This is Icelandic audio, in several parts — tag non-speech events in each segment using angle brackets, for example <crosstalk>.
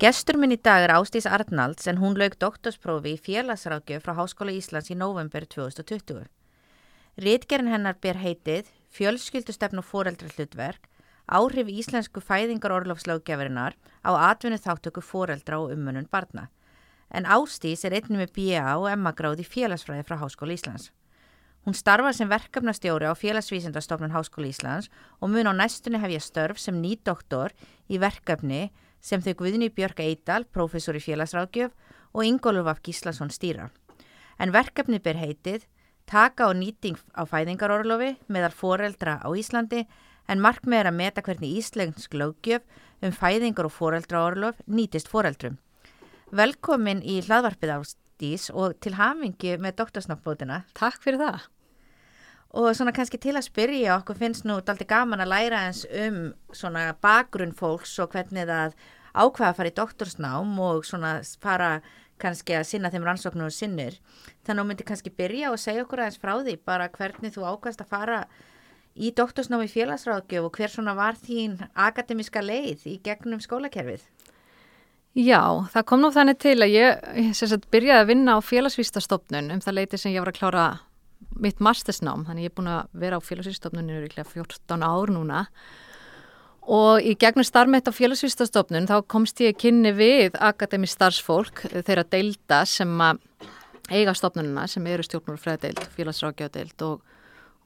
Gestur minn í dag er Ástís Arnalds en hún lauk doktorsprófi í félagsrákjöf frá Háskóla Íslands í november 2020. Ritgerinn hennar ber heitið Fjölskyldustefn og foreldra hlutverk, áhrif íslensku fæðingar orlofslöggefurinnar á atvinni þáttöku foreldra og ummunun barna. En Ástís er einnig með B.A. og Emma gráði félagsfræði frá Háskóla Íslands. Hún starfar sem verkefnastjóri á félagsvísindastofnun Háskóla Íslands og mun á næstunni hef ég störf sem nýtt doktor í verkefni sem þau Guðni Björg Eidal, professor í félagsráðgjöf og Ingólf af Gíslason stýra. En verkefni ber heitið Taka og nýting á fæðingarorlofi meðal foreldra á Íslandi en markmið er að meta hvernig íslensk lögjöf um fæðingar og foreldraorlof nýtist foreldrum. Velkomin í hlaðvarpið Ástís og til hamingi með doktorsnáttbótina. Takk fyrir það. Og svona kannski til að spyrja okkur finnst nú daldi gaman að læra eins um svona bakgrunn fólks og hvernig það ákveða að fara í doktorsnám og svona fara kannski að sinna þeim rannsóknum og sinnir. Þannig að þú myndir kannski byrja og segja okkur aðeins frá því bara hvernig þú ákvæmst að fara í doktorsnám í félagsráðgjöf og hver svona var þín akademiska leið í gegnum skólakerfið? Já, það kom nú þannig til að ég, ég sagt, byrjaði að vinna á félagsvístastofnun um það leiti sem ég var að klára mitt mastersnám, þannig ég er búin að vera á félagsvísstofnuninu í 14 ár núna. Og í gegnum starfmett á félagsvísstofnun þá komst ég kynni við akademi starfsfólk þeirra deilda sem að eiga stofnununa sem eru stjórnmjörnfræðdeild, félagsrákjáðdeild og,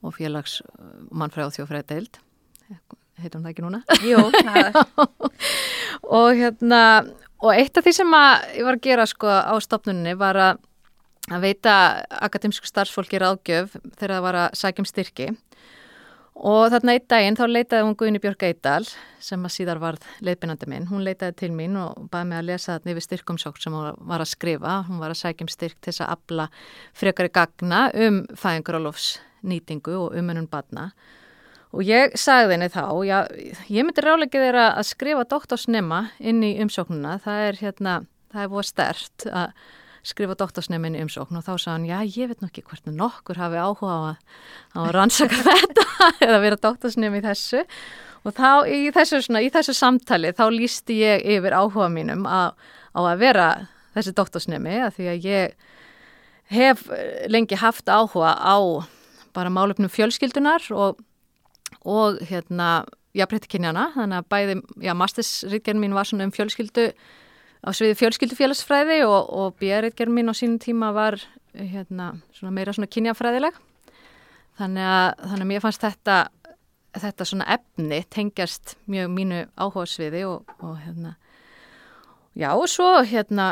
og félags mannfræð og þjófræðdeild heitum það ekki núna? Jú <laughs> og hérna og eitt af því sem að ég var að gera sko á stofnunni var að að veita akademísku starfsfólki ráðgjöf þegar það var að sækjum styrki. Og þarna eitt daginn þá leitaði hún Guðni Björg Eidal sem að síðar varð leiðbynandi minn, hún leitaði til mín og baði mig að lesa þarna yfir styrkumsók sem hún var að skrifa, hún var að sækjum styrk til þess að abla frekari gagna um fæðingarálofs nýtingu og umönun badna og ég sagði henni þá, já, ég myndi rálegið þeirra að skrifa doktorsnema inn í umsóknuna, það er hérna, það er skrifa doktorsnefninni umsókn og þá sagði hann, já, ég veit nokkið hvernig nokkur hafi áhuga á að, á að rannsaka <laughs> þetta eða vera doktorsnefn í þessu. Og þá í þessu, svona, í þessu samtali þá lísti ég yfir áhuga mínum á, á að vera þessi doktorsnefni að því að ég hef lengi haft áhuga á bara málefnum fjölskyldunar og, og hérna, já, breytti kynjana, þannig að bæði, já, mastersritgerinn mín var svona um fjölskyldu á sviði fjölskyldufélagsfræði og, og björðgerð mín á sínum tíma var hérna, svona meira svona kynjafræðileg. Þannig að, þannig að mér fannst þetta þetta svona efni tengjast mjög mínu áhuga sviði og, og hérna já og svo hérna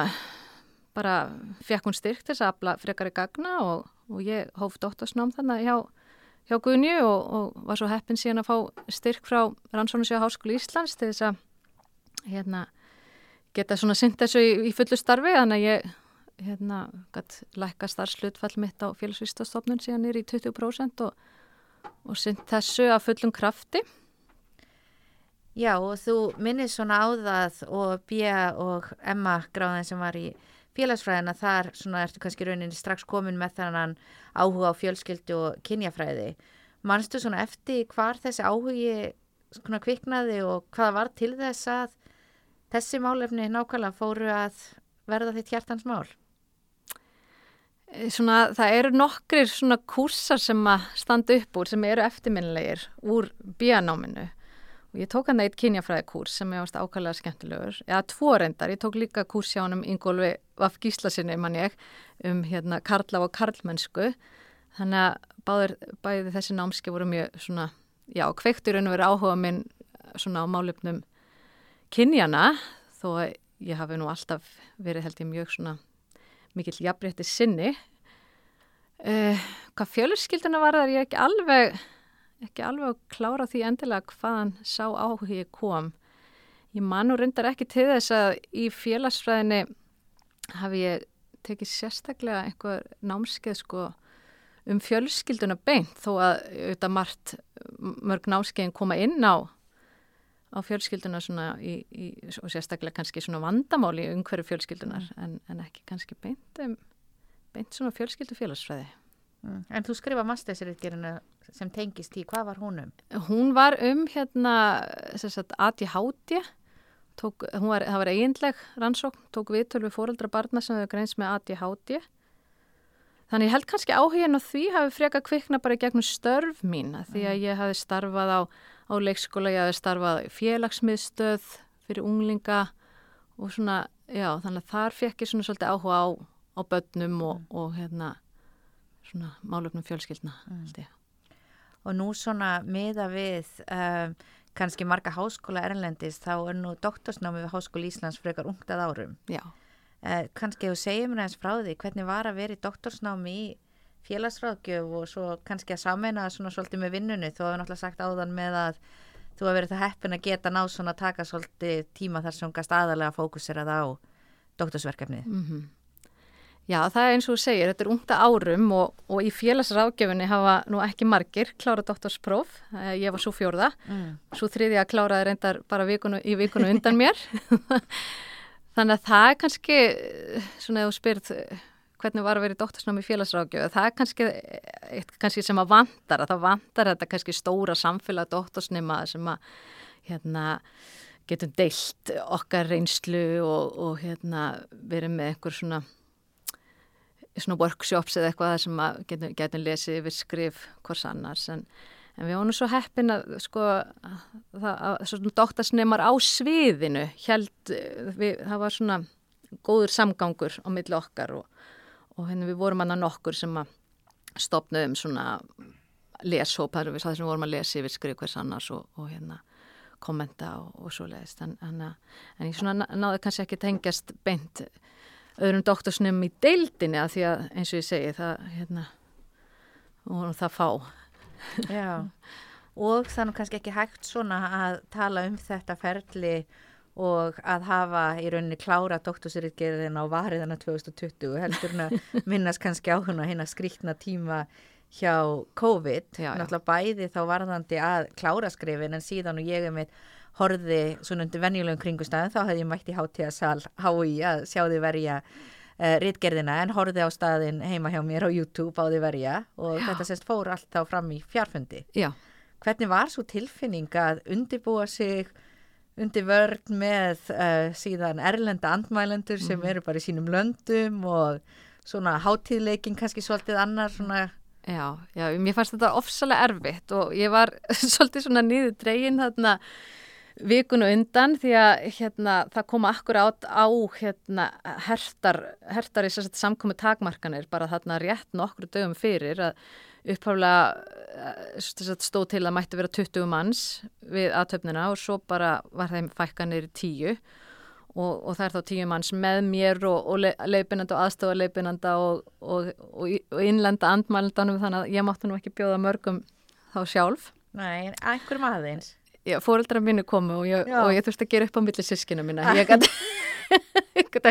bara fekk hún styrkt þess að afla frekar í gagna og, og ég hóf dóttasnám þannig hjá, hjá Gunju og, var svo heppin síðan að fá styrk frá Rannsónusjá Háskóli Íslands til þess að hérna geta svona synd þessu í, í fullu starfi þannig að ég hérna lækka starfslutfall mitt á félagsvístastofnun síðan er í 20% og, og synd þessu að fullum krafti. Já og þú minnir svona á það og Bia og Emma gráðin sem var í félagsfræðina þar svona ertu kannski rauninni strax komin með þannan áhuga á fjölskyldu og kynjafræði. Mannstu svona eftir hvar þessi áhugi svona kviknaði og hvaða var til þess að þessi málefni nákvæmlega fóru að verða þitt hjartans mál? Eh, svona, það eru nokkrir svona kursar sem að standa upp úr sem eru eftirminnilegir úr bíanáminu og ég tók hann eitt kynjafræðikurs sem ég varst ákvæmlega skemmtilegur. Eða tvo reyndar, ég tók líka kurs hjá hann um Ingólfi Vaff Gíslasinni mann ég um hérna Karla og Karlmennsku. Þannig að báður, bæði þessi námski voru mjög svona, já, kveiktur en verið áhuga minn svona á málefnum kynjana þó ég hafi nú alltaf verið held ég mjög svona mikill jafnrétti sinni. Uh, hvað fjölskilduna var þar ég ekki alveg ekki alveg að klára því endilega hvaðan sá áhugi kom. Ég manu reyndar ekki til þess að í félagsfræðinni hafi ég tekið sérstaklega einhver námskeið sko um fjölskylduna beint þó að auðvitað margt mörg námskeiðin koma inn á á fjölskylduna svona í, í, og sérstaklega kannski svona vandamáli umhverju fjölskyldunar mm. en, en ekki kannski beint, um, beint svona fjölskyldu félagsfræði. Mm. En þú skrifa mastersritgerinu sem tengist í, hvað var hún um? Hún var um hérna ADHD, tók, var, það var eiginleg rannsókn, tók viðtölu við fóreldra barna sem hefur greins með ADHD Þannig held kannski áhugin og því hafi freka kvikna bara gegnum störf mín því að ég hafi starfað á, á leikskóla, ég hafi starfað félagsmiðstöð fyrir unglinga og svona, já, þannig að þar fekk ég svona svolítið áhuga á, á börnum og, mm. og hérna svona málöfnum fjölskyldna, mm. Og nú svona miða við um, kannski marga háskóla erlendist, þá er nú doktorsnámi við Háskóli Íslands frekar ungtað árum. Já. Eh, kannski þú segir mér eins frá því hvernig var að vera í doktorsnámi í félagsráðgjöf og svo kannski að sameina svona svolítið með vinnunni. Þú hefur náttúrulega sagt áðan með að þú hefur verið það heppin að geta ná svona að taka svolítið tíma þar sem gast aðalega fókusirað á doktorsverkefnið. Mm -hmm. Já það er eins og þú segir, þetta er ungta árum og, og í félagsráðgjöfinni hafa nú ekki margir klárað doktorspróf, eh, ég var svo fjórða. Mm. svo þriði að kláraði reyndar bara vikunu, í vikunu undan mér. <laughs> Þannig að það er kannski, svona ef þú spyrt hvernig var að vera í doktorsnámi félagsrákjöfu, það er kannski, kannski sem að vantar, að það vantar þetta kannski stóra samfélag doktorsnima sem að hérna, getum deilt okkar reynslu og, og hérna, verið með einhver svona, svona workshops eða eitthvað sem að getum, getum lesið yfir skrif hvers annars. En En við vonum svo heppin að sko það, svona doktorsneimar á sviðinu held, við, það var svona góður samgangur á milli okkar og, og henni við vorum annað nokkur sem að stopnaðum svona leshóp, það er það sem við vorum að lesa yfir skrif hvers annars og, og hérna kommenta og, og svo leiðist en, en, en ég svona náðu kannski ekki tengjast beint öðrum doktorsneimum í deildinni að því að eins og ég segi það hérna og það fá. Já, <laughs> og þannig kannski ekki hægt svona að tala um þetta ferli og að hafa í rauninni klára doktorsritgerðin á variðana 2020 heldur hún að <laughs> minnast kannski á hún að hérna skrítna tíma hjá COVID, já, já. náttúrulega bæði þá varðandi að klára skrifin en síðan og ég er með horði svona undir venjulegum kringustæðin þá hefði ég mætti hátíðasal hái að sjá því verja uh, rittgerðina en horfið á staðin heima hjá mér á YouTube á því verja og Já. þetta sérst fór allt á fram í fjárfundi. Já. Hvernig var svo tilfinning að undibúa sig undir vörð með uh, síðan erlenda andmælendur sem mm. eru bara í sínum löndum og svona hátíðleikin kannski svolítið annar svona Já, já, mér fannst þetta ofsalega erfitt og ég var <laughs> svolítið svona nýður dregin þarna vikunu undan því að hérna, það koma akkur átt á hérna, hertar, hertar í samkomi takmarkanir bara þarna rétt nokkru dögum fyrir að uppháflega eh, stóð til að mætti vera 20 manns við aðtöfnina og svo bara var þeim fækkanir í tíu. Og, og það er þá tíu manns með mér og, og leipinanda og aðstofa leipinanda og, og innlenda andmælendanum þannig að ég mátti nú ekki bjóða mörgum þá sjálf. Nei, einhverjum aðeins. Já, fóreldra mínu komu og ég, og ég þurfti að gera upp á milli sískina mína. Ég <laughs> gæti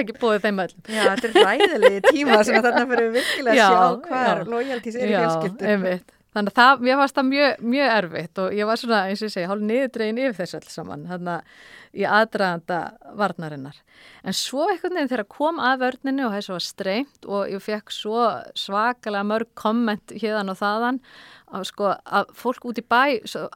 ekki bóðið þeim öll Já, þetta er ræðilegi tíma sem þarna fyrir virkilega já, sjá hver lojaltís er í fjölskyldu Þannig að það, mér fannst það mjög, mjög erfitt og ég var svona, eins og ég segi, hálf niðurdregin yfir þessu alls saman, þannig að ég aðdraðanda varnarinnar. En svo einhvern veginn þegar kom að vörninu og þessu var streymt og ég fekk svo svakalega mörg komment hérðan og þaðan að sko að fólk út í bæ,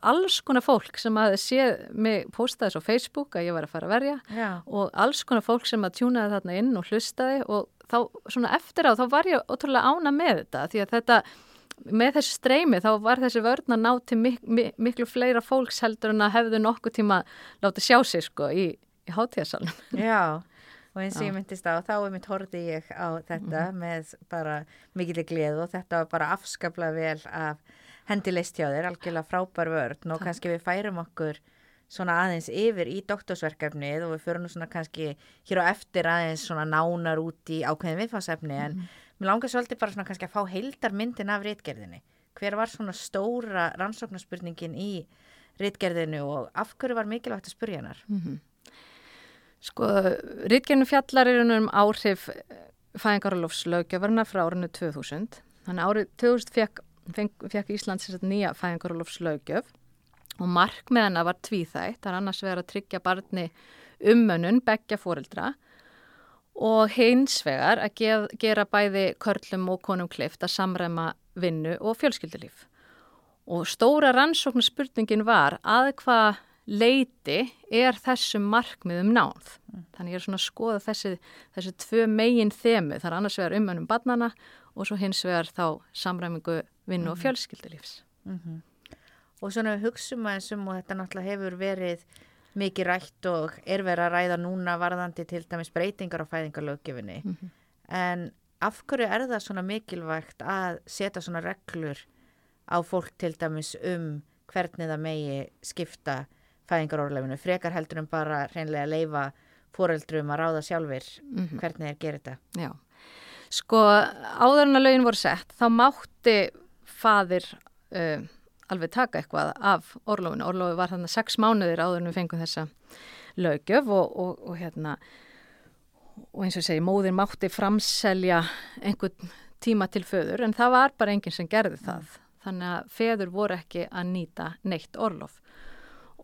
alls konar fólk sem að séð mig posta þess á Facebook að ég var að fara að verja Já. og alls konar fólk sem að tjúnaði þarna inn og hlustaði og þá svona eftir á þá var ég ótrúlega ána með þetta því að þetta með þessu streymi þá var þessi vörn að ná til mik mik miklu fleira fólks heldur en að hefðu nokkuð tíma látið sjá sig sko í, í hátíðasalunum. <laughs> Já og eins og ég myndist á, þá er mitt horti ég á þetta mm. með bara mikilvæg gleð og þetta var bara afskapla vel af hendi list hjá þér, algjörlega frábær vörn og kannski við færum okkur svona aðeins yfir í doktorsverkefnið og við fyrir nú svona kannski hér á eftir aðeins svona nánar út í ákveðin viðfásefni en mm. Mér langar svolítið bara svona kannski að fá heildarmyndin af réttgerðinni. Hver var svona stóra rannsóknarspurningin í réttgerðinu og af hverju var mikilvægt að spurja hennar? Mm -hmm. Sko, réttgerðinu fjallar er um áhrif fæðingarólofslaugjöfarna frá árinu 2000. Þannig árið 2000 fekk, fekk Íslands nýja fæðingarólofslaugjöf og markmiðana var tvíþægt. Það er annars vegar að tryggja barni ummönnun, begja fóreldra og hins vegar að gef, gera bæði körlum og konum klift að samræma vinnu og fjölskyldulíf. Og stóra rannsóknarspurningin var að hvað leiti er þessum markmiðum náð. Þannig ég er svona að skoða þessi, þessi tvö megin þemu. Það er annars vegar umönnum barnana og svo hins vegar þá samræmingu vinnu og mhm. fjölskyldulífs. Mm -hmm. Og svona hugssum aðeins um og þetta náttúrulega hefur verið mikið rætt og er verið að ræða núna varðandi til dæmis breytingar á fæðingarlöggefinni. Mm -hmm. En af hverju er það svona mikilvægt að setja svona reglur á fólk til dæmis um hvernig það megi skipta fæðingarorlefinu? Frekar heldur um bara reynlega að leifa fóreldrum að ráða sjálfur mm -hmm. hvernig þeir gerir þetta? Já, sko áður en að lögin voru sett þá mátti fadir... Uh, alveg taka eitthvað af orlofinu. Orlofi var þannig sex mánuðir áður en við fengum þessa lögjöf og, og, og hérna og eins og segi, móðir mátti framselja einhvern tíma til föður en það var bara enginn sem gerði það. Þannig að feður voru ekki að nýta neitt orlof.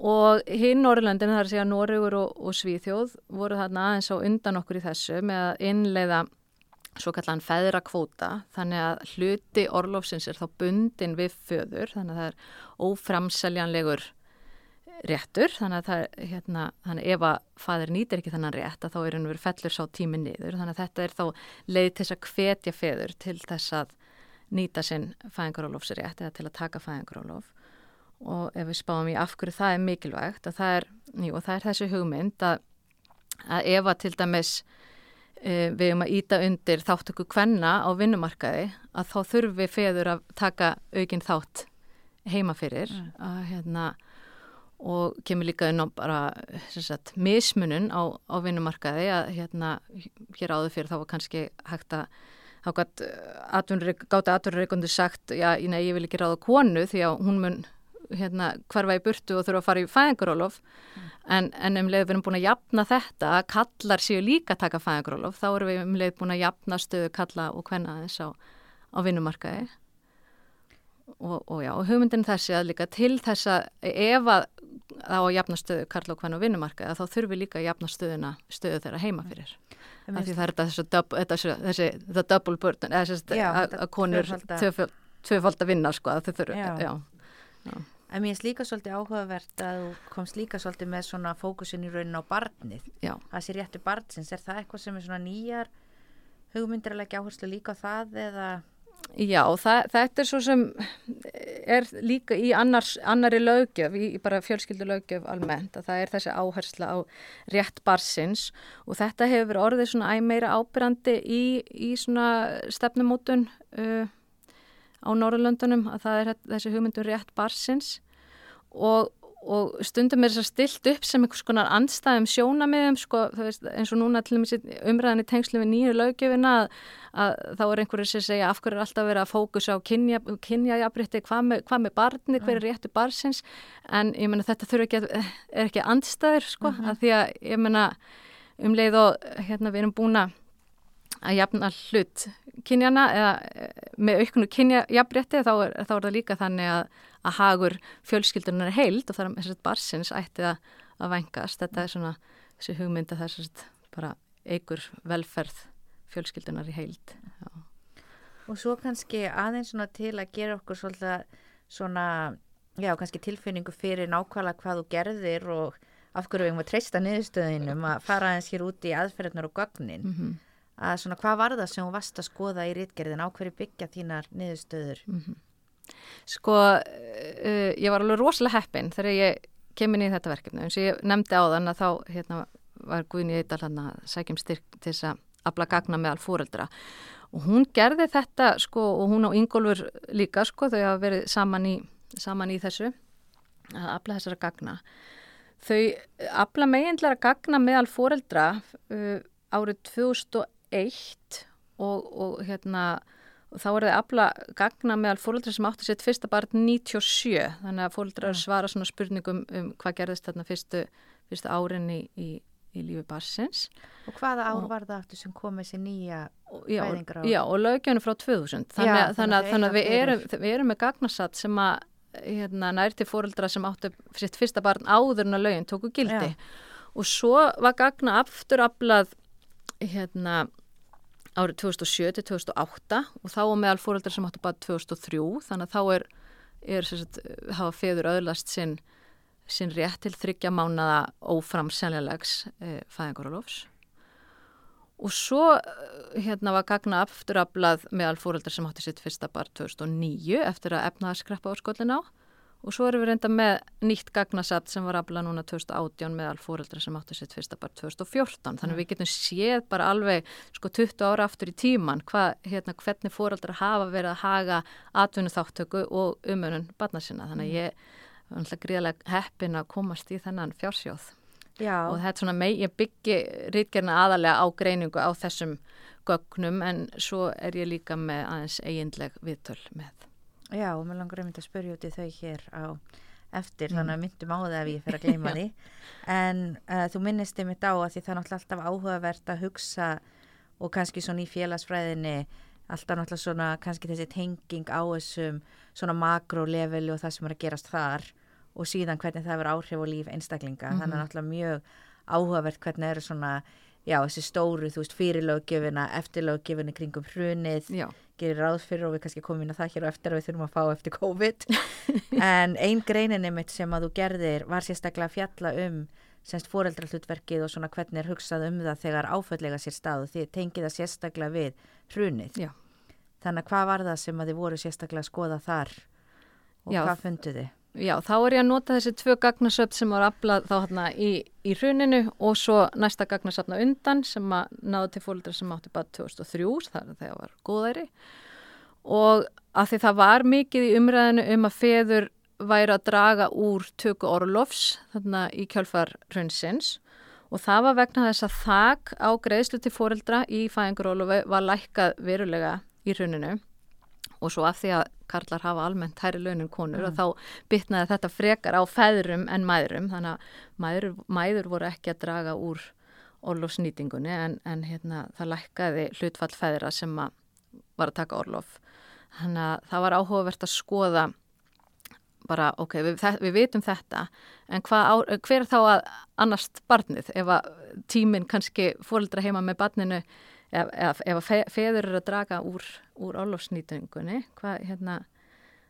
Og hinn Norrlöndin, það er að segja Norrögur og, og Svíþjóð, voru þarna aðeins á undan okkur í þessu með að innleiða svo kallan feðrakvóta þannig að hluti orlofsins er þá bundin við föður þannig að það er óframseljanlegur réttur þannig að það hérna þannig ef að fadur nýtir ekki þannan rétt að þá er hann verið fellur sá tími niður. Þannig að þetta er þá leið til þess að hvetja feður til þess að nýta sinn fæðingarólofsrétt eða til að taka fæðingarólof og ef við spáum í af hverju það er mikilvægt að það er, jú, það er þessi hugmynd að, að ef að til dæmis við erum að íta undir þáttöku kvenna á vinnumarkaði að þá þurfum við feður að taka aukinn þátt heima fyrir mm. að, hérna, og kemur líka inn á bara sagt, mismunun á, á vinnumarkaði að hérna, hér áður fyrir þá var kannski hægt að þá gátt atvinnureikundi sagt já, ég vil ekki ráða konu því að hún mun hérna, hverfa í burtu og þurfa að fara í fæðingarólof mm. en, en um leið við erum búin að jafna þetta að kallar séu líka að taka fæðingarólof þá erum við um leið búin að jafna stöðu kalla og hvenna þess á, á vinnumarkaði og, og já, og hugmyndin þessi að líka til þess að ef að þá að jafna stöðu kalla og hvenna á vinnumarkaði þá þurfum við líka að jafna stöðuna stöðu þeirra heima fyrir mm. af því það er þessi, þessi the double burden þessi að konur tvöfald að vinna sko að þau þurfu, já, já. já. En mér finnst líka svolítið áhugavert að þú komst líka svolítið með svona fókusin í raunin á barnið. Já. Það sé réttu barnsins. Er það eitthvað sem er svona nýjar hugmyndir að leggja áherslu líka á það eða? Já, það, þetta er svo sem er líka í annars, annari lögjöf, í, í bara fjölskyldu lögjöf almennt, að það er þessi áhersla á rétt barsins og þetta hefur orðið svona æg meira ábyrrandi í, í svona stefnumótun uh, á Norrlöndunum að það er þessi hugmyndur um rétt barsins og, og stundum er þess að stilt upp sem einhvers konar andstæðum sjónamiðum sko, veist, eins og núna umræðan í tengslu við nýju löggefina að, að þá er einhverju sem segja af hverju er alltaf verið að fókusa á kynjajabritti, kynja hvað, með, hvað með barni, hver er réttu barsins en ég menna þetta þurfa ekki að, er ekki andstæður sko, mm -hmm. að því að ég menna um leið og hérna við erum búin að jafna hlut kynjana eða eh, með auknu kynjajabrétti þá, þá er það líka þannig að, að hagur fjölskyldunar er heild og það er að barsins ætti að, að vengast. Þetta er svona þessi hugmynda þess að bara eigur velferð fjölskyldunar í heild. Já. Og svo kannski aðeins svona til að gera okkur svolítið svona, já kannski tilfinningu fyrir nákvæmlega hvað þú gerðir og af hverju við erum að treysta niðurstöðinum að fara aðeins hér úti í aðferðnar og gögnin. Mm -hmm að svona hvað var það sem þú varst að skoða í rítgerðin á hverju byggja þínar niðurstöður? Mm -hmm. Sko, uh, ég var alveg rosalega heppin þegar ég kemur í þetta verkefni eins og ég nefndi á þann að þá hérna, var Guðni Eidal hann að sækjum styrk til þess að afla gagna með alfóreldra og hún gerði þetta sko og hún og Ingólfur líka sko þau hafa verið saman í, saman í þessu að afla þessara gagna þau afla meginlega gagna með alfóreldra uh, árið 2001 2001 og, og hérna þá er það afla gagna meðal fólkdra sem átti sitt fyrsta barn 97 þannig að fólkdra ja. svara svona spurningum um hvað gerðist þarna fyrstu, fyrstu árin í, í, í lífi barsins Og hvaða ár og, var það aftur sem kom þessi nýja já, fæðingar á já, og lögjönu frá 2000 þannig, Já, þannig þannig, að við erum, við erum með gagnasatt sem að hérna, nær til fóreldra sem áttu sitt fyrsta barn áður en að lögin tóku gildi. Já. og svo var gagna aftur aflað hérna árið 2007 til 2008 og þá var meðal fóreldra sem áttu bara 2003 þannig að þá er, er sagt, hafa feður öðlast sinn sinn rétt til þryggja mánada óframsæljarlegs e, fæðingarólofs og svo eh, hérna var gagna afturaflað meðal fóreldrar sem átti sitt fyrsta bar 2009 eftir að efnaðarskreppa á skollin á og svo erum við reynda með nýtt gagnasatt sem var aflað núna 2018 meðal fóreldrar sem átti sitt fyrsta bar 2014 þannig við getum séð bara alveg sko 20 ára aftur í tíman hva, hérna, hvernig fóreldrar hafa verið að haga atvinnu þáttöku og umönun barna sinna. Þannig að ég er alltaf gríðalega heppin að komast í þennan fjársjóð. Já, og þetta er svona mei, ég byggi rítgerna aðalega á greiningu á þessum gögnum en svo er ég líka með aðeins eiginleg viðtöl með. Já, og mér langar einmitt að spyrja út í þau hér á eftir, Mm. þannig að myndum á það ef ég fer að <laughs> gleyma því. En uh, þú minnist einmitt á að því það er náttúrulega alltaf áhugavert að hugsa og kannski svona í félagsfræðinni alltaf náttúrulega svona kannski þessi tenging á þessum svona makroleveli og það sem er að gerast þar og síðan hvernig það verður áhrif á líf einstaklinga. Þannig að náttúrulega mjög áhugavert hvernig eru svona, já, þessi stóru, þú veist, fyrirlöggjöfina, eftirlöggjöfina kringum hrunið, Já, gerir ráð fyrir og við kannski komum inn á það hér og eftir að við þurfum að fá eftir COVID <laughs> en ein greinin einmitt sem að þú gerðir var sérstaklega að fjalla um semst fóreldrahlutverkið og svona hvernig er hugsað um það þegar áföllega sér stað og þið tengið það sérstaklega við hrunið Já. þannig að hvað var það sem að þið voru sérstaklega að skoða þar og Já. hvað fundu þið? Já, þá er ég að nota þessi tvö gagnasöfn sem var aflað þá hérna í, í hruninu og svo næsta gagnasöfna undan sem að náðu til fólkdra sem átti bara 2003, það er þegar var góðæri. Og að því það var mikið í umræðinu um að feður væri að draga úr töku orlofs þarna í kjölfar hrunsins og það var vegna þess að þak á greiðslu til fóreldra í fæðingurólofi var lækkað verulega í hruninu og svo af því að karlar hafa almennt hærri launin konur og þá bytnaði þetta frekar á feðrum en mæðrum. Þannig að mæður, mæður voru ekki að draga úr orlofsnýtingunni en, en hérna, það lækkaði hlutfall feðra sem að var að taka orlof. Þannig að það var áhugavert að skoða bara ok, við, þe- við vitum þetta en á, hver er þá að annast barnið ef að tíminn kannski fóreldra heima með barninu ef, ef, að fe, feður eru að draga úr, úr álofsnýtingunni hvað hérna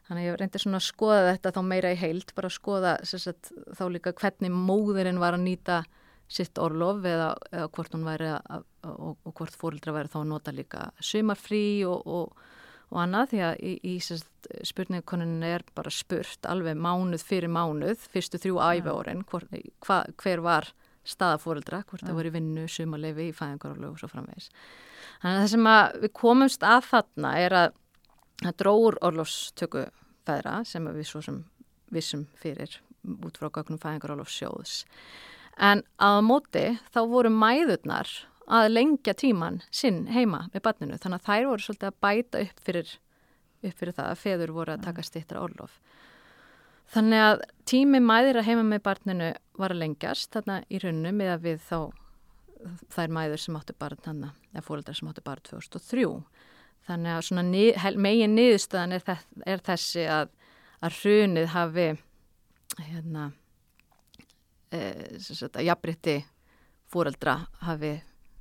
Þannig að ég reyndi svona að skoða þetta þá meira í heild, bara að skoða sagt, þá líka hvernig móðurinn var að nýta sitt orlof eða, eða hvort hún væri að, og, og hvort fórildra væri þá að nota líka sumarfrí og, og, og annað því að í, í spurningukonunin er bara spurt alveg mánuð fyrir mánuð, fyrstu þrjú hva, hver var staða fórildra, hvort það voru vinnu, sumarlefi, í fæðingarorlöf og svo framvegis. Þannig að það sem að við komumst að þarna er að það dróur orlofstöku feðra sem við svo sem vissum fyrir út frá gögnum fæðingar orlofssjóðs. En að móti þá voru mæðurnar að lengja tíman sinn heima með barninu þannig að þær voru svolítið að bæta upp fyrir, upp fyrir það að feður voru að taka stittra orlof. Þannig að tími mæðir að heima með barninu var að lengjast þarna í rauninu með að við þá þær mæður sem áttu barn hann eða fóröldar sem áttu barn 2003 Þannig að svona nið, megin niðurstöðan er, þess, er þessi að, að hrunið hafi hérna e, að jafnbritti fóreldra hafi,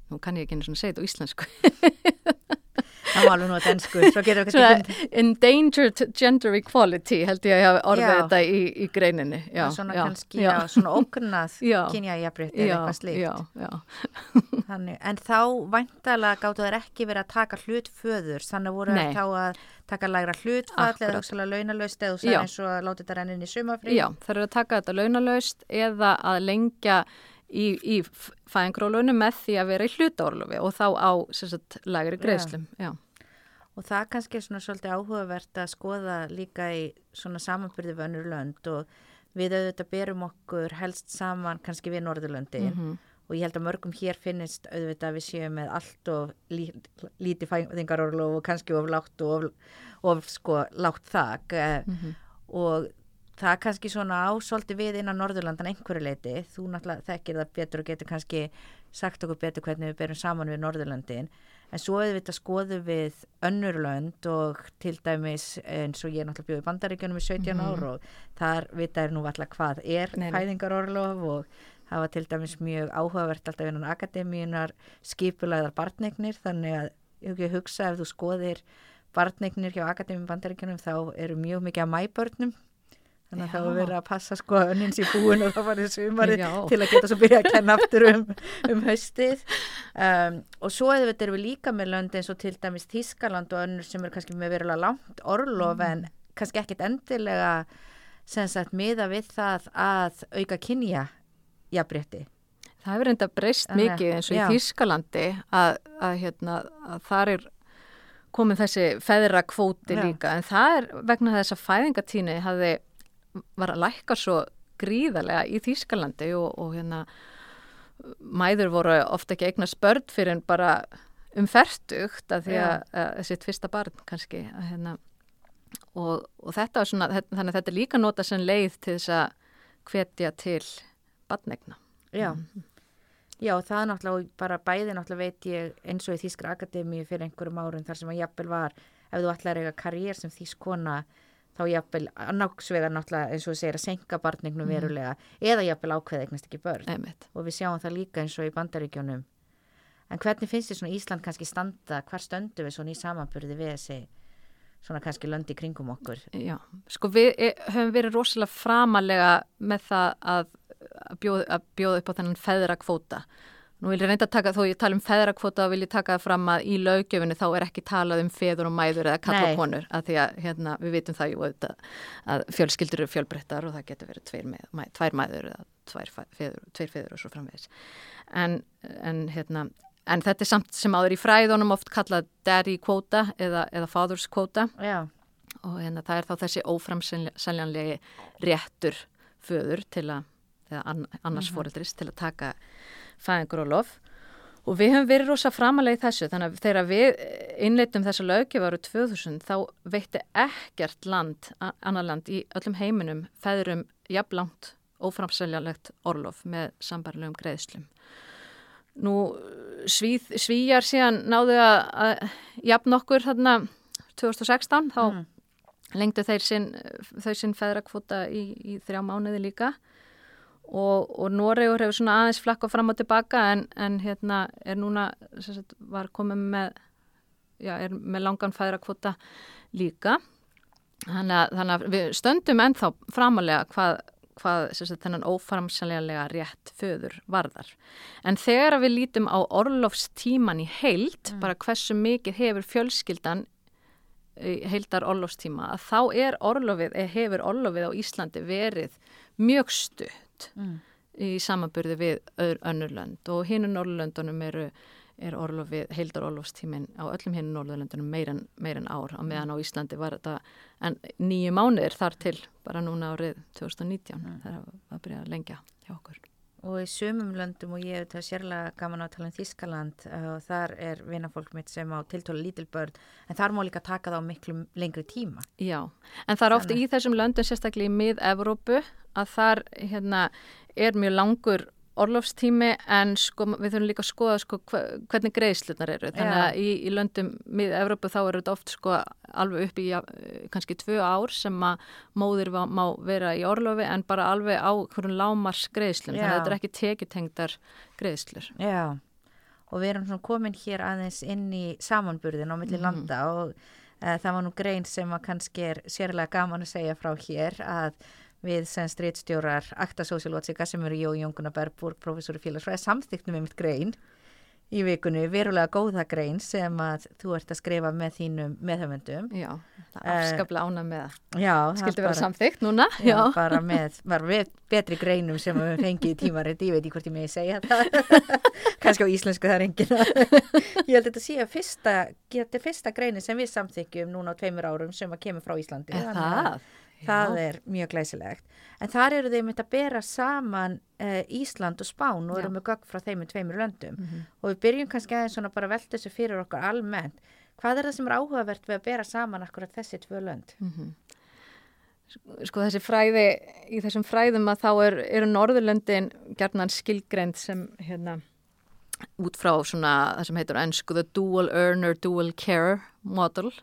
nú kann ég ekki einu svona þetta á íslensku <laughs> Það var alveg nú að densku, svo getur við kannski Endangered gender equality held ég að hafa orðið Já. þetta í, í greininni já, svona já, kannski, já, svona ógnað <laughs> Já. kynja jafnrétti eða eitthvað slíkt. <laughs> <laughs> Þannig, en þá væntalega gáttu þær ekki verið að taka hlut föður, þannig voru þær þá að taka lægra hlutfall eða hugsalega launalaust eða eins og að láta þetta rennin í sumafrí. Já, það eru að taka þetta launalaust eða að lengja í, í fæðingrólunum með því að vera í hlutaorlofi og þá á sagt, lagri greiðslum. Já. Og það kannski er svona svolítið áhugavert að skoða líka í svona samanbyrði við önnur lönd og við auðvitað berum okkur helst saman kannski við Norðurlöndin Mhm. og ég held að mörgum hér finnist auðvitað að við séum með allt of lí, lítið fæðingarorlof og kannski of lágt og of, of sko lágt þak eh, Mhm. og það er kannski svona á svolítið við innan Norðurlandan einhverju leiti, þú náttúrulega þekkir það betur og getur kannski sagt okkur betur hvernig við berum saman við Norðurlandin en svo auðvitað skoðum við önnurlönd og til dæmis eins og ég náttúrulega bjóð í bandaríkjunum í 17 Mhm. ár og þar vita er nú alltaf hvað er fæðingarorlof og það var til dæmis mjög áhugavert alltaf innan akademíunar skipulaðar barnegnir þannig að ég ekki hugsa ef þú skoðir barnegnir hjá akademíum bandaríkjunum þá eru mjög mikið af mæbörnum þannig að Já. það var verið að passa sko að önnins í búin og það var í sumarið Já. til að geta svo byrja að kenna aftur um, um haustið um, og svo eða erum við líka með lönd eins og til dæmis Þískaland og önnur sem eru kannski með verulega langt orlof en kannski ekkit endilega sem sagt miða við það að auka kynja jafnrétti. Það hefur enda breyst mikið eins og já. í Þískalandi að, að, hérna, að þar er komin þessi feðra kvóti Já. líka en það er vegna þess að fæðingatíni hafði, var að lækka svo gríðarlega í Þískalandi og, og hérna mæður voru ofta ekki eignast börn fyrir en bara um fertugt að því að, að sitt fyrsta barn kannski að, hérna, og, og þetta var svona, þetta- þannig að þetta er líka nota sem leið til þess að hvetja til barnegna. Já. Já, það er náttúrulega bara bæði náttúrulega veit ég eins og í Þískra Akademíu fyrir einhverjum árum þar sem að jafnvel var, ef þú ætlar að eiga karriér sem þýskona þá jafnvel annáksvegar náttúrulega eins og segir að senka barnignum verulega eða jafnvel ákveða eignast ekki börn Einmitt. og við sjáum það líka eins og í bandaríkjónum en hvernig finnst þið svona Ísland kannski standa hvar stöndu við svona í samanburði við þessi svona kannski löndi kringum okkur Já, sko við e- höfum verið rosalega framalega með það að, að, bjóð, að bjóða upp á þennan feðrakvóta. Nú vil ég reynda að taka, þó ég tala um feðrakvóta, vil ég taka það fram að í löggjöfinu þá er ekki talað um feður og mæður eða kalla Nei. konur, að því að hérna, við vitum það jú auðvitað að fjölskyldur eru fjölbrettar og það getur verið tveir, með, mæ, tvær mæður eða tvær feður, tveir feður og svo framvegis. En, en, hérna, en þetta er samt sem áður í fræðunum oft kallað daddy kvóta eða, eða fathers kvóta Já, og hérna það er þá þessi óframseljanlegi réttur föður til að, eða ann, annars mm fóreldris til að taka fæðingurólof og við höfum verið rosa framalega í þessu þannig að þegar við innleitum þessa lögjöf ára 2000 þá veitti ekkert land, annar land í öllum heiminum feðurum jafnlangt óframseljanlegt orlof með sambarlegum greiðslum. Nú svíð, svíjar síðan náðu að, að jafn okkur þarna 2016 þá Mm. lengdu þeir sinn, þau sinn feðrakvota í, í þrjá mánuði líka og, og Noregur hefur svona aðeins flakka fram og tilbaka en, en hérna er núna sagt, var komið með já, er með langan feðrakvota líka. Þannig að, þannig að við stöndum ennþá framalega hvað, hvað sagt, þennan óframsæljanlega rétt föður varðar. En þegar við lítum á orlofstíman í heild bara hversu mikið hefur fjölskyldan heildar orlofstíma að þá er orlofið, hefur orlofið á Íslandi verið mjög stutt Mm. í samanburði við önnurlönd og hinu Norrlöndunum eru er orlofið, heildar orlofstímin á öllum hinu Norrlöndunum meir en, meir en ár. Á meðan á Íslandi var þetta en nýju mánuðir þar til bara núna árið 2019 það var að byrja að lengja hjá okkur og í sumum löndum og ég hef þetta sérlega gaman á að tala um Þískaland uh, og þar er vinafólk mitt sem á tiltóla lítil börn en þar má líka taka það á miklu lengri tíma. Já, en það er ofta í þessum löndum sérstaklega í mið-Evrópu að þar hérna, er mjög langur orlofstími en sko, við þurfum líka að skoða sko, hvernig greiðslunar eru. Þannig að í, í löndum mið-Evrópu þá eru þetta oft sko, alveg upp í kannski tvö ár sem að móðir má vera í orlofi en bara alveg á hverjum lámars greiðslum. Þannig að þetta er ekki tekjutengdar greiðslur. Já, og við erum komin hér aðeins inn í samanburðin á milli landa og uh, það var nú grein sem kannski er sérlega gaman að segja frá hér að við sem stríðstjórar Akta Sósialótsika sem eru Jó Jónguna Bergbúr, professor í félagsfræði, samþyknum með mitt grein í vikunni, verulega góða grein sem að þú ert að skrifa með þínum meðhöfundum. Já, það er afskaplega ánað með það. Já, það Skildi vera samþygt núna. Já, bara með, bara með betri greinum sem við fengið í tímarit, ég veit ekki hvort ég megi segja það, <laughs> kannski á íslensku það er engin ég held að þetta sé að fyrsta, þetta er fyrsta greinin sem við samþykjum núna á tveimur árum sem að kemur frá Íslandi. Er Að það? Já. er mjög glæsilegt. En þar eru þeim að bera saman uh, Ísland og Spán og Já. eru með gögn frá þeim með tveimur löndum. Mhm. Og við byrjum kannski aðeins svona bara að velta þessu fyrir okkur almennt. Hvað er það sem er áhugavert við að bera saman akkurat þessi tvö lönd? Mhm. Sko þessi fræði, í þessum fræðum að þá er, eru Norðurlöndin gerðnan skilgrend sem hérna, út frá svona það sem heitur ennsku the dual earner, dual care model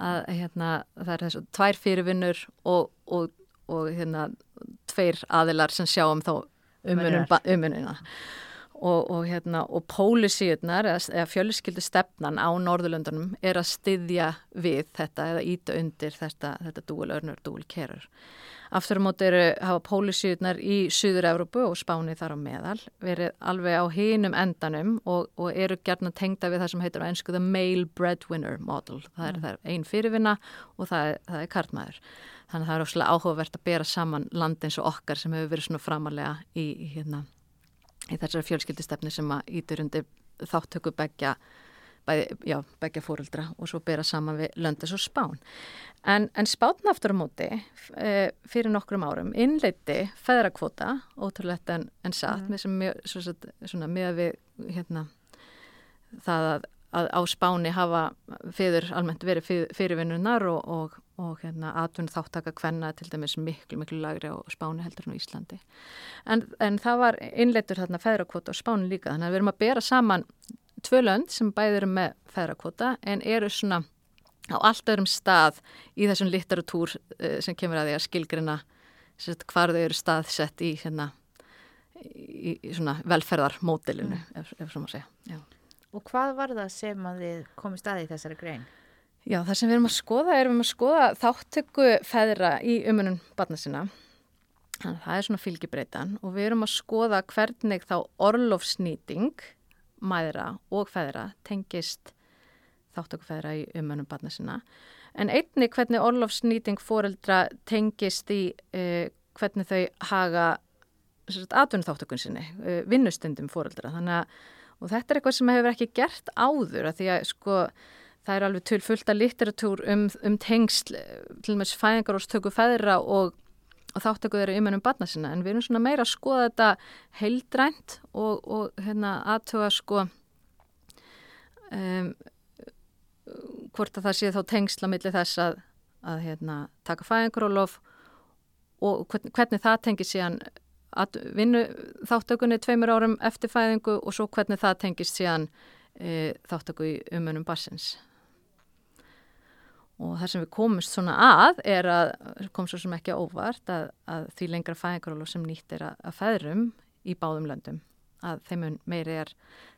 að hérna það er þessu tvær fyrirvinnur og, og, og hérna tveir aðilar sem sjá um þá umunina og, og hérna og pólisíunar eða, eða fjölskyldu stefnan á Norðurlöndunum er að styðja við þetta eða íta undir þetta, þetta dual earner, dual carer Aftur á móti eru hafa pólisíunar í Suður-Európu og Spáni þar á meðal verið alveg á hinum endanum og, og eru gerna tengda við það sem heitir á einsku the male breadwinner model. Það er, mm. er einn fyrirvinna og það er, það er kartmaður. Þannig að það er óslega áhugavert að bera saman land eins og okkar sem hefur verið svona framalega í, í, hérna, í þessari fjölskyldistefni sem að ítur undir þáttöku begja já, begja fóruldra og svo bera saman við löndis og spán. En, en spátn aftur á móti e, fyrir nokkrum árum innleiti feðrakvota, ótrúlegt en, en satt, mm. með sem mjög, svona, svona með við hérna, það að, að á spáni hafa feður almennt verið fyr, fyrirvinnunar og, og, og hérna, atvinn þáttaka hvenna til dæmis miklu, miklu lagri á spáni heldur en á Íslandi. En, en það var innleitur þarna feðrakvota á spáni líka, þannig að við erum að bera saman tvö lönd sem bæðir eru með feðrakvota en eru svona á allt öðrum stað í þessum litteratúr uh, sem kemur að því að skilgrina hvar þau eru staðsett í, hérna, í, velferðarmótilinu mm. ef, ef svo má segja. Já. Og hvað var það sem að þið komið staði í þessari grein? Já, það sem við erum að skoða er við erum að skoða þáttöku feðra í umunum barna sinna. Þannig að það er svona fylgibreitan og við erum að skoða hvernig þá orlofsnýting mæðra og feðra tengist þáttökufeðra í umönum barna sinna. En einni hvernig orlofsnýting fóreldra tengist í uh, hvernig þau haga atvinnu þáttökun sinni, uh, vinnustundum fóreldra. Að, og þetta er eitthvað sem hefur ekki gert áður að því að sko það er alveg tilfullt að litteratúr um, um tengsl, til og meins fæðingar og stöku feðra og og þáttöku þeirra umennum barna sinna en við erum svona meira að skoða þetta heildrænt og, og hérna aðtöga sko um, hvort að það sé þá tengsla millir þess að, að hérna, taka fæðingarólof og hvernig, hvernig það tengir síðan að vinna þáttökunni tveimur árum eftir fæðingu og svo hvernig það tengist síðan e, þáttöku í umennum barsins og það sem við komumst svona að er að, kom svo sem ekki óvart að, að því lengra fæðingarólu sem nýtt er að, að feðrum í báðum löndum að þeim meiri er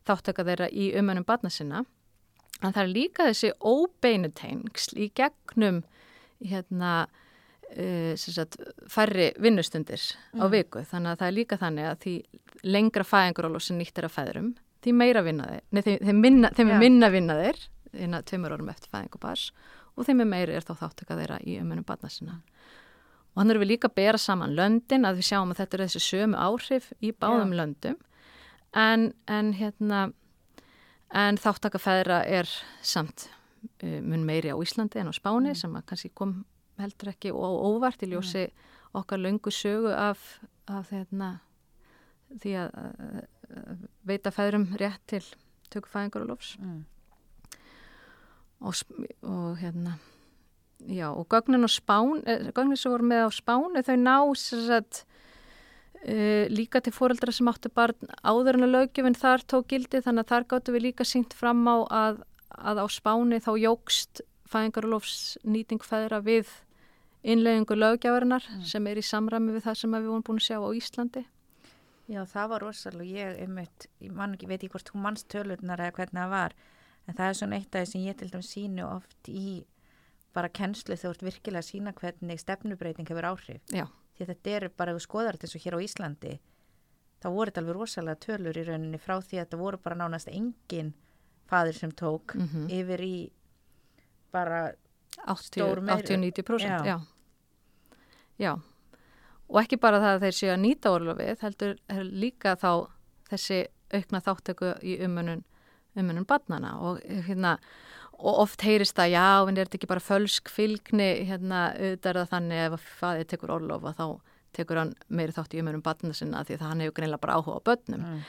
þáttöka þeirra í umönum batna sinna. En það er líka þessi óbeinu tengsl í gegnum hérna uh, sagt, færri vinnustundir mm. á viku. Þannig að það er líka þannig að því lengra fæðingarólu sem nýtt er að feðrum því meira vinna þeir, nei, þeim, minna, þeim er minna vinna þeir innan tveimur orðum eftir fæðingubars og þeim er meiri er þá þáttöka þeirra í umönum barna sinna. Og hann eru við líka að bera saman löndin að við sjáum að þetta er þessi sömu áhrif í báðum Já. löndum en, en, hérna, en þáttaka feðra er samt uh, mun meiri á Íslandi en á Spáni mm. sem að kannski kom heldur ekki og óvart í ljósi mm. okkar löngu sögu af, af hérna, því að, að veita feðrum rétt til tökufæðingar og lofs. Mm og, og hérna já og gögnin og spán eh, gögnin sem voru með á spánu þau ná sagt, uh, líka til fóreldra sem áttu barn áður en að lögjöfinn þar tók gildi þannig að þar gáttu við líka sínt fram á að, að á spáni þá jógst fæðingarlofs nýting fæðra við innleggingu lögjafarinnar mm. sem er í samræmi við það sem við vorum búin að sjá á Íslandi Já það var rosalega ég, einmitt, ég man ekki, veit ekki hvort hún mannst tölurnar eða hvernig það var en það er svona eitt af því sem ég til dæmis sínu oft í bara kennslu þegar þú ert virkilega að sína hvernig stefnubreiting hefur áhrif Já. því þetta eru bara, ef þú skoðar þetta eins og hér á Íslandi þá voru þetta alveg rosalega tölur í rauninni frá því að þetta voru bara nánast engin fadir sem tók mm -hmm. yfir í bara 80-90% Já. Já. Já og ekki bara það að þeir séu að nýta orlofið heldur líka þá þessi aukna þáttöku í umunum umönum barnana og, hérna, og oft heyrist það já, en er þetta ekki bara fölsk fylgni hérna, auðvitað er það þannig ef að fæðið tekur orlof og þá tekur hann meiri þátt í umönum barnana sinna því það hann hefur greinlega bara áhuga á börnum mm.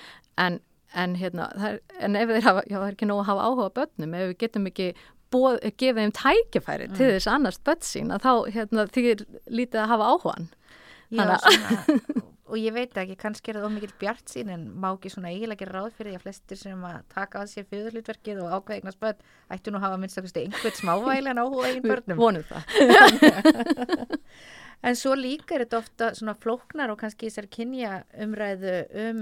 en, en, hérna, er, en ef þeir hafa, já það er ekki nóg að hafa áhuga á börnum ef við getum ekki bóð, gefið þeim tækifæri mm. til þess annars börn sín að þá hérna, þýr lítið að hafa áhugan Já, svona, <laughs> og ég veit ekki, kannski er það ómikið bjart sín en má ekki svona eiginlega gera ráð fyrir því að flestir sem að taka að sér fjöðurlutverkið og ákveða eignast börn ættu nú að hafa minnst okkur einhvern smávæli en áhuga eigin börnum. Vonum það. <laughs> en svo líka er þetta ofta svona flóknar og kannski þessari kynja umræðu um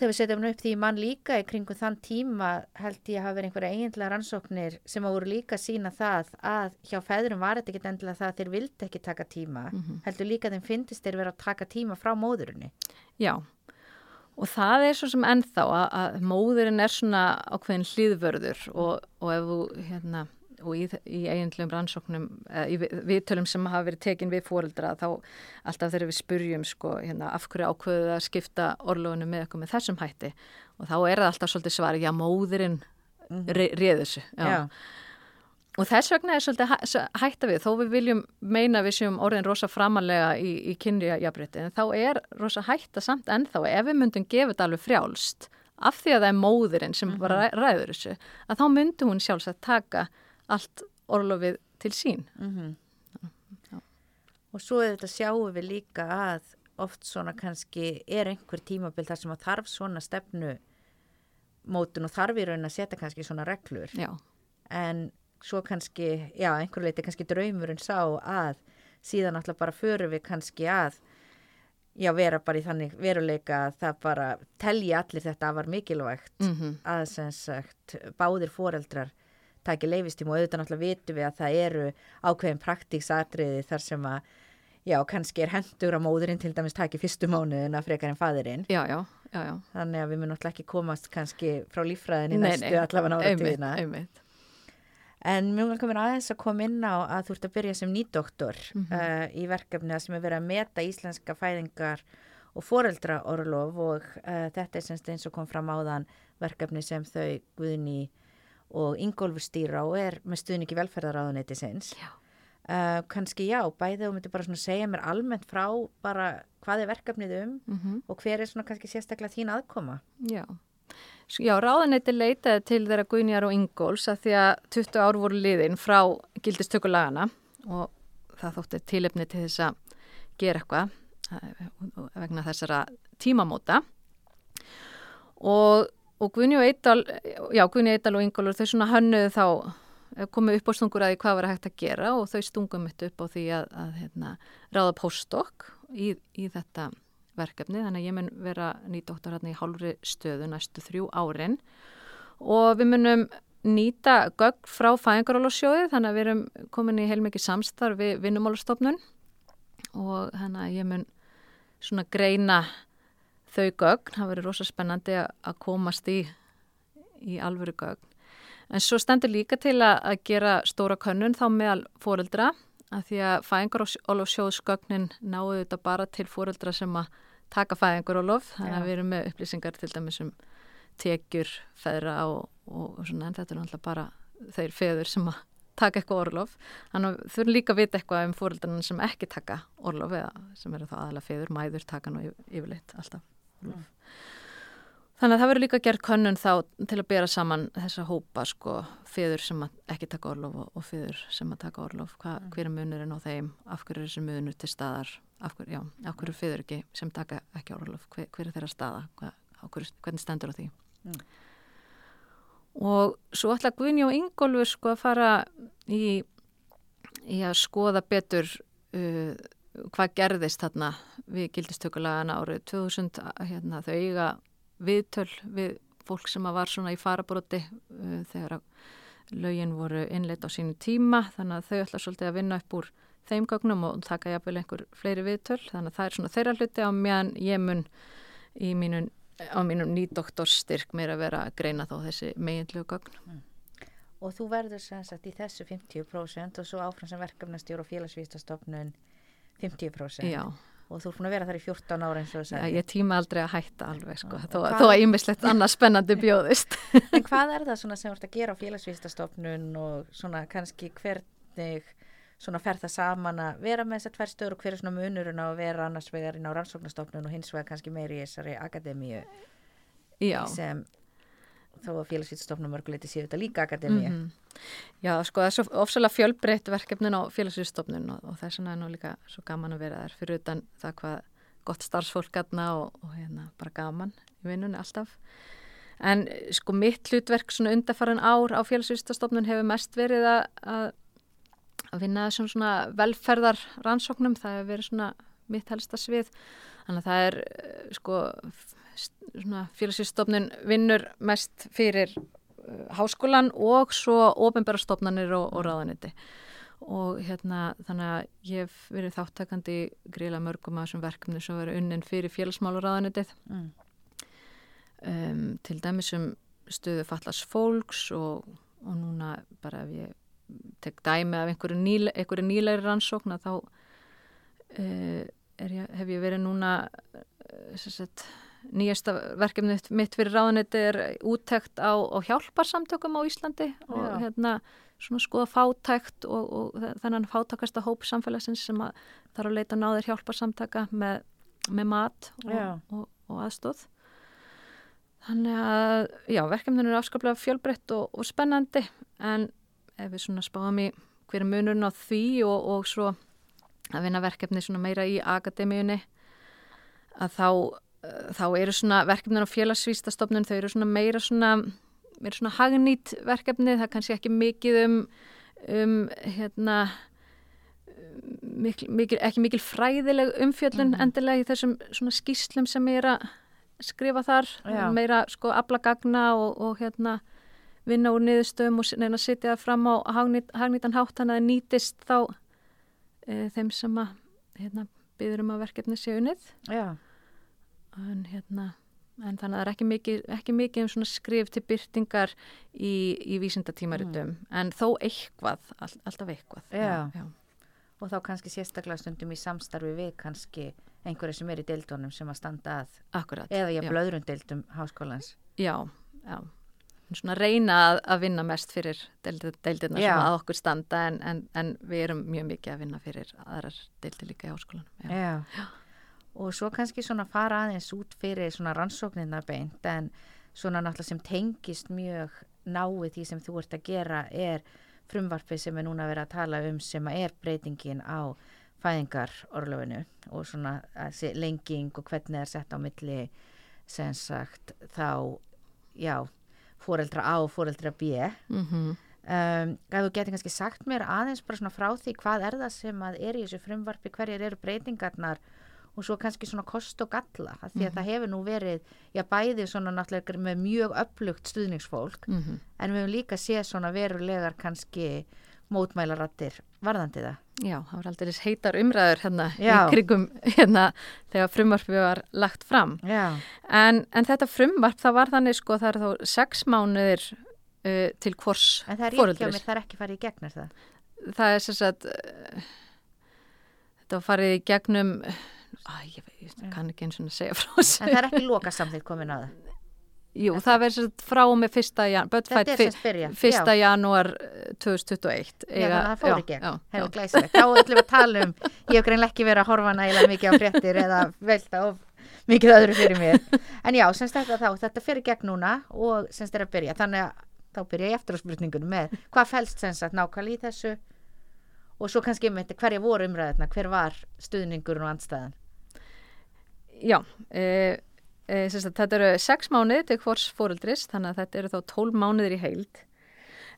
þegar við setjum upp því mann líka í kringum þann tíma held ég að hafa verið einhverja eiginlega rannsóknir sem að voru líka sína það að hjá feðurum var þetta ekki endilega það að þeir vildi ekki taka tíma mm -hmm. heldur líka þeim finnist þeir vera að taka tíma frá móðurinni Já, og það er svo sem ennþá að, að móðurinn er svona ákveðin hlýðvörður og, og ef þú hérna og í, í eiginlegum rannsóknum í viðtölum sem hafa verið tekin við fóreldra þá alltaf þegar við spurjum sko, hérna, af hverju ákveðu að skipta orlofunum með okkur með þessum hætti og þá er það alltaf svolítið svari, já móðurinn mm. re, réður þessu og þess vegna er svolítið hætta við, þó við viljum meina við séum orðin rosa framalega í, í kynriajabrétti, en þá er rosa hætta samt ennþá, ef við myndum gefa þetta alveg frjálst af því að það er móðurinn sem -hmm. bara ræður þessu, að þá myndi hún sjálfsagt taka allt orlofið til sín. Mm -hmm. já. Og svo er þetta sjáum við líka að oft svona kannski er einhver tímabild þar sem að þarf svona stefnu mótun og þarf í raun að setja kannski svona reglur. Já. En svo kannski, já, einhver leiti kannski draumurinn sá að síðan alltaf bara förum við kannski að já, vera bara í þannig veruleika að það bara telji allir þetta að var mikilvægt mm -hmm. að sem sagt báðir foreldrar taki leifistíma og auðvitað náttúrulega vitum við að það eru ákveðin praktíksatriði þar sem að já, kannski er hendur að móðurinn til dæmis taki fyrstu mánuðin að frekar en fadurinn já, já, já, já. þannig að við munum náttúrulega ekki komast kannski frá lífræðin í næstu allavega náttúrulega tíðina en mjög vel komin aðeins að koma inn á að þú ert að byrja sem nýdoktor mm -hmm. uh, í verkefni að sem er verið að meta íslenska fæðingar og foreldraorlof og uh, þetta er semst eins og kom fram áðan verkefni sem þau Guðni og Ingólfur stýra og er með stuðningi velferðaráðuneti sinns. Já. Uh, kannski já, bæðið og myndi bara svona segja mér almennt frá bara hvað er verkefnið um mm -hmm. og hver er svona kannski sérstaklega þín aðkoma? Já, já ráðuneti leitaði til þeirra Guðnjar og Ingóls að því að 20 ár voru liðin frá gildistökulagana og það þótti tilefni til þess að gera eitthvað uh, vegna þessara tímamóta og og Guðni og Eidal, já Guðni Eidal og Ingólur þau svona hönnuðu þá eh, komið upp á stungur að því hvað var hægt að gera og þau stungum mitt upp á því að, að hérna, ráða postdokk í, í þetta verkefni. Þannig að ég mun vera nýdoktor hérna í hálfri stöðu næstu þrjú árin. Og við munum nýta gögg frá fæðingarálásjóði þannig að við erum komin í heilmikið samstarf við vinnumálastofnun. Og þannig að ég mun svona greina þau gögn, það verður rosa spennandi að komast í, í alvöru gögn. En svo stendur líka til að, að gera stóra könnun þá meðal fóreldra að því að fæðingarólof-sjóðsgögnin náðu þetta bara til fóreldra sem að taka fæðingarólof, þannig að við erum með upplýsingar til dæmis um tekjur, feðra og, og, og svona en þetta er náttúrulega bara þeir feður sem að taka eitthvað orlof. Þannig að þurfum líka að vita eitthvað um fóreldrarna sem ekki taka orlof eða sem eru þá aðalega feður, mæður taka nú yfirleitt alltaf. Mm. Þannig að það verður líka gert könnun þá til að bera saman þessa hópa sko, fyrður sem ekki taka orlof og, og fyrður sem að taka orlof, Hva, mm. hver er munurinn á þeim, af hverju er þessi munur til staðar, af hverju, hverju fyrður ekki sem taka ekki orlof, hver, hver er þeirra staða, Hva, hverju, hvernig stendur á því. Mm. Og svo ætla Guðni og Ingólfur sko að fara í, í að skoða betur uh, hvað gerðist þarna við gildistökulagana árið 2000 hérna, þau eiga viðtöl við fólk sem var svona í farabróti uh, þegar lögin voru innleitt á sínu tíma þannig að þau ætla svolítið að vinna upp úr þeim gögnum og taka jafnvel einhver fleiri viðtöl þannig að það er svona þeirra hluti á meðan ég mun í mínum, mínum nýdoktorstyrk mér að vera að greina þá þessi meginlegu gögn mm. Og þú verður sem sagt í þessu 50% og svo áfram sem verkefnastjóru og félagsvístastofnun 50% Já. og þú er búin að vera þar í 14 ára eins og þess að ég tíma aldrei að hætta alveg sko, þó, þó að ímislegt annað spennandi <laughs> bjóðist En hvað er það sem þú ert að gera á félagsvístastofnun og svona kannski hvernig svona fer það saman að vera með þessar tvær stöður og hver er svona munurinn á að vera annars vegar inn á rannsóknastofnun og hins vegar kannski meiri í þessari akademíu Já. sem þó að félagsvísstofnum mörguleiti séu þetta líka akademíu. Mm -hmm. Já, sko það er svo ofsalega fjölbreytt verkefnin á félagsvísstofnun og, og þess vegna er nú líka svo gaman að vera þar fyrir utan það hvað gott starfsfólk aðna og, og hérna bara gaman í vinnunni alltaf. En sko mitt hlutverk svona undarfaran ár á félagsvísastofnun hefur mest verið að, að, vinna þessum svona velferðar rannsóknum, það hefur verið svona mitt helsta svið. Þannig að það er sko félagsvísastofnun vinnur mest fyrir uh, háskólan og svo ofinbæra stofnanir og, og ráðaniti og hérna þannig að ég hef verið þáttakandi gríla mörgum af þessum verkefni sem verið unnin fyrir félagsmáluráðanitið mm. um, til dæmis um stöðu fallast fólks og, og núna bara ef ég tek dæmi af einhverju, nýle, nýleiri rannsókn þá uh, ég, hef ég verið núna uh, sagt, nýjasta verkefni mitt fyrir ráðaniti er úttekt á, á hjálparsamtökum á Íslandi og Já. hérna svona skoða fátækt og, og þennan fátakasta hóp samfélagsins sem að þarf að leita náður hjálparsamtaka með, með mat og, og, og aðstóð. Þannig að, já, verkefninu er afskaplega fjölbreytt og spennandi en ef við svona spáum í hverju munurinn á því og svo að vinna verkefni svona meira í akademíunni að þá, þá eru svona verkefninu á félagsvístastofnun, þau eru svona meira svona er svona hagnýtt verkefni, það er kannski ekki mikið um, um hérna, mikil, mikil, ekki mikil fræðileg umfjöllun mm endilega í þessum svona skýslum sem ég er að skrifa þar, Já. meira sko aflagagna og, og hérna vinna úr niðurstöðum og neina sitja fram á hagnýt, hagnýtan hátt þannig að það nýtist þá e, þeim sem að hérna, byður um að verkefni sé unnið. Já. En hérna en þannig að það er ekki mikið, ekki mikið um skrif til byrtingar í, í vísindatímaritum. Mm. en þó eitthvað, all, alltaf eitthvað. Já. Já. og þá kannski sérstaklega stundum í samstarfi við kannski einhverja sem er í deildunum sem að standa að. Akkurat, eða ég blöðrun deildum háskólans. Já, já. Svona reyna að, að vinna mest fyrir deildina sem að okkur standa en, en, en við erum mjög mikið að vinna fyrir aðrar deildi líka í háskólanum Já, já og svo kannski svona fara aðeins út fyrir svona rannsóknina beint en svona náttúrulega sem tengist mjög náið því sem þú ert að gera er frumvarfi sem er núna verið að tala um sem er breytingin á fæðingarorlöfinu og svona lenging og hvernig það er sett á milli sem sagt þá já, fóreldra A og fóreldra B mm -hmm. um, að þú getur kannski sagt mér aðeins bara svona frá því hvað er það sem að er í þessu frumvarfi, hverjir eru breytingarnar og svo kannski svona kost og galla því að mm -hmm. það hefur nú verið, já bæði svona náttúrulega með mjög upplugt stuðningsfólk mm -hmm. en við hefum líka séð svona verulegar kannski mótmælarattir varðandi það. Já, það var aldrei heitar umræður hérna já. í krigum hérna þegar frumvarfi var lagt fram en, en þetta frumvarf það var þannig sko það er þá sex mánuðir uh, til hvors fóröldris. En það er ekki á mér, það er ekki farið í gegnir það? Það er sem sagt uh, þetta farið í gegnum Æ, ég, ég kann ekki eins og segja frá þessu. En það er ekki loka samþýtt komin að? Jú, það verður frá og með fyrsta, jan, fyrsta janúar 2021. Já, þannig að það fór ekki. Hefur glæsilegt. Þá ætlum við að tala um, ég hef greinlega ekki verið að horfa nægilega mikið á fréttir eða velta of mikið öðru fyrir mér. En já, semst þetta þá, þetta fyrir gegn núna og semst þetta er að byrja. Þannig að þá byrja ég eftir á spurningunum með hvað fælst semst að nákvæmlega í þessu og svo kannski um þetta hverja voru umræðina, hver var stuðningur og andstæðan? Já, e, e, sagt, þetta eru sex mánuði til hvors fóruldris þannig að þetta eru þá tól mánuðir í heild.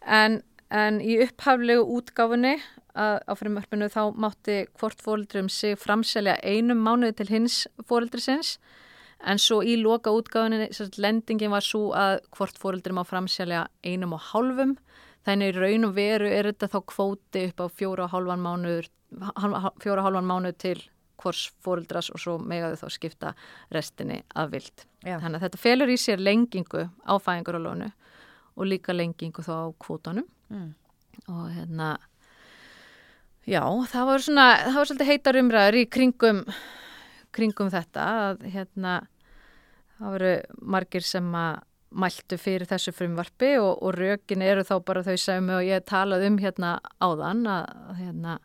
En, en í upphaflegu útgáfunni á frimörpunu þá mátti hvort fóruldrum sig framselja einum mánuði til hins fóruldrisins en svo í loka útgáfunni sagt, lendingin var svo að hvort fóruldrum á framselja einum og hálfum þannig raun og veru er þetta þá kvóti upp á fjóra og hálfan mánuður fjóra og hálfan mánuð til hvors fóruldras og svo megaðu þá skipta restinni að vild. Já. Þannig að þetta felur í sér lengingu á fæðingarálónu og líka lengingu þá á kvótanum mm. og hérna já, það var svona það var svolítið heitar umræður í kringum kringum þetta að hérna það voru margir sem að mæltu fyrir þessu frumvarfi og, og rökin eru þá bara þau sem ég talað um hérna áðan að, að hérna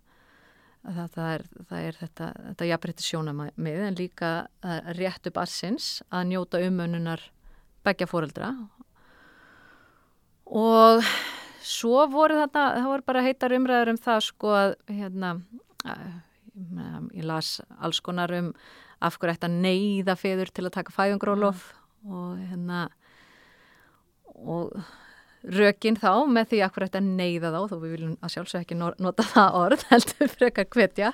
það, það, er, það er þetta, þetta jafnrætti sjónamið en líka réttu bassins að njóta umönunar begja fóreldra og svo voru þetta, það voru bara heitar umræður um það sko að hérna, ég las alls konar um af hverju ætti að neyða feður til að taka fæðungrólof og hérna og rökin þá með því ætti að neyða þá þó við viljum að sjálfsög ekki no- nota það orð <laughs> heldur frekar hvetja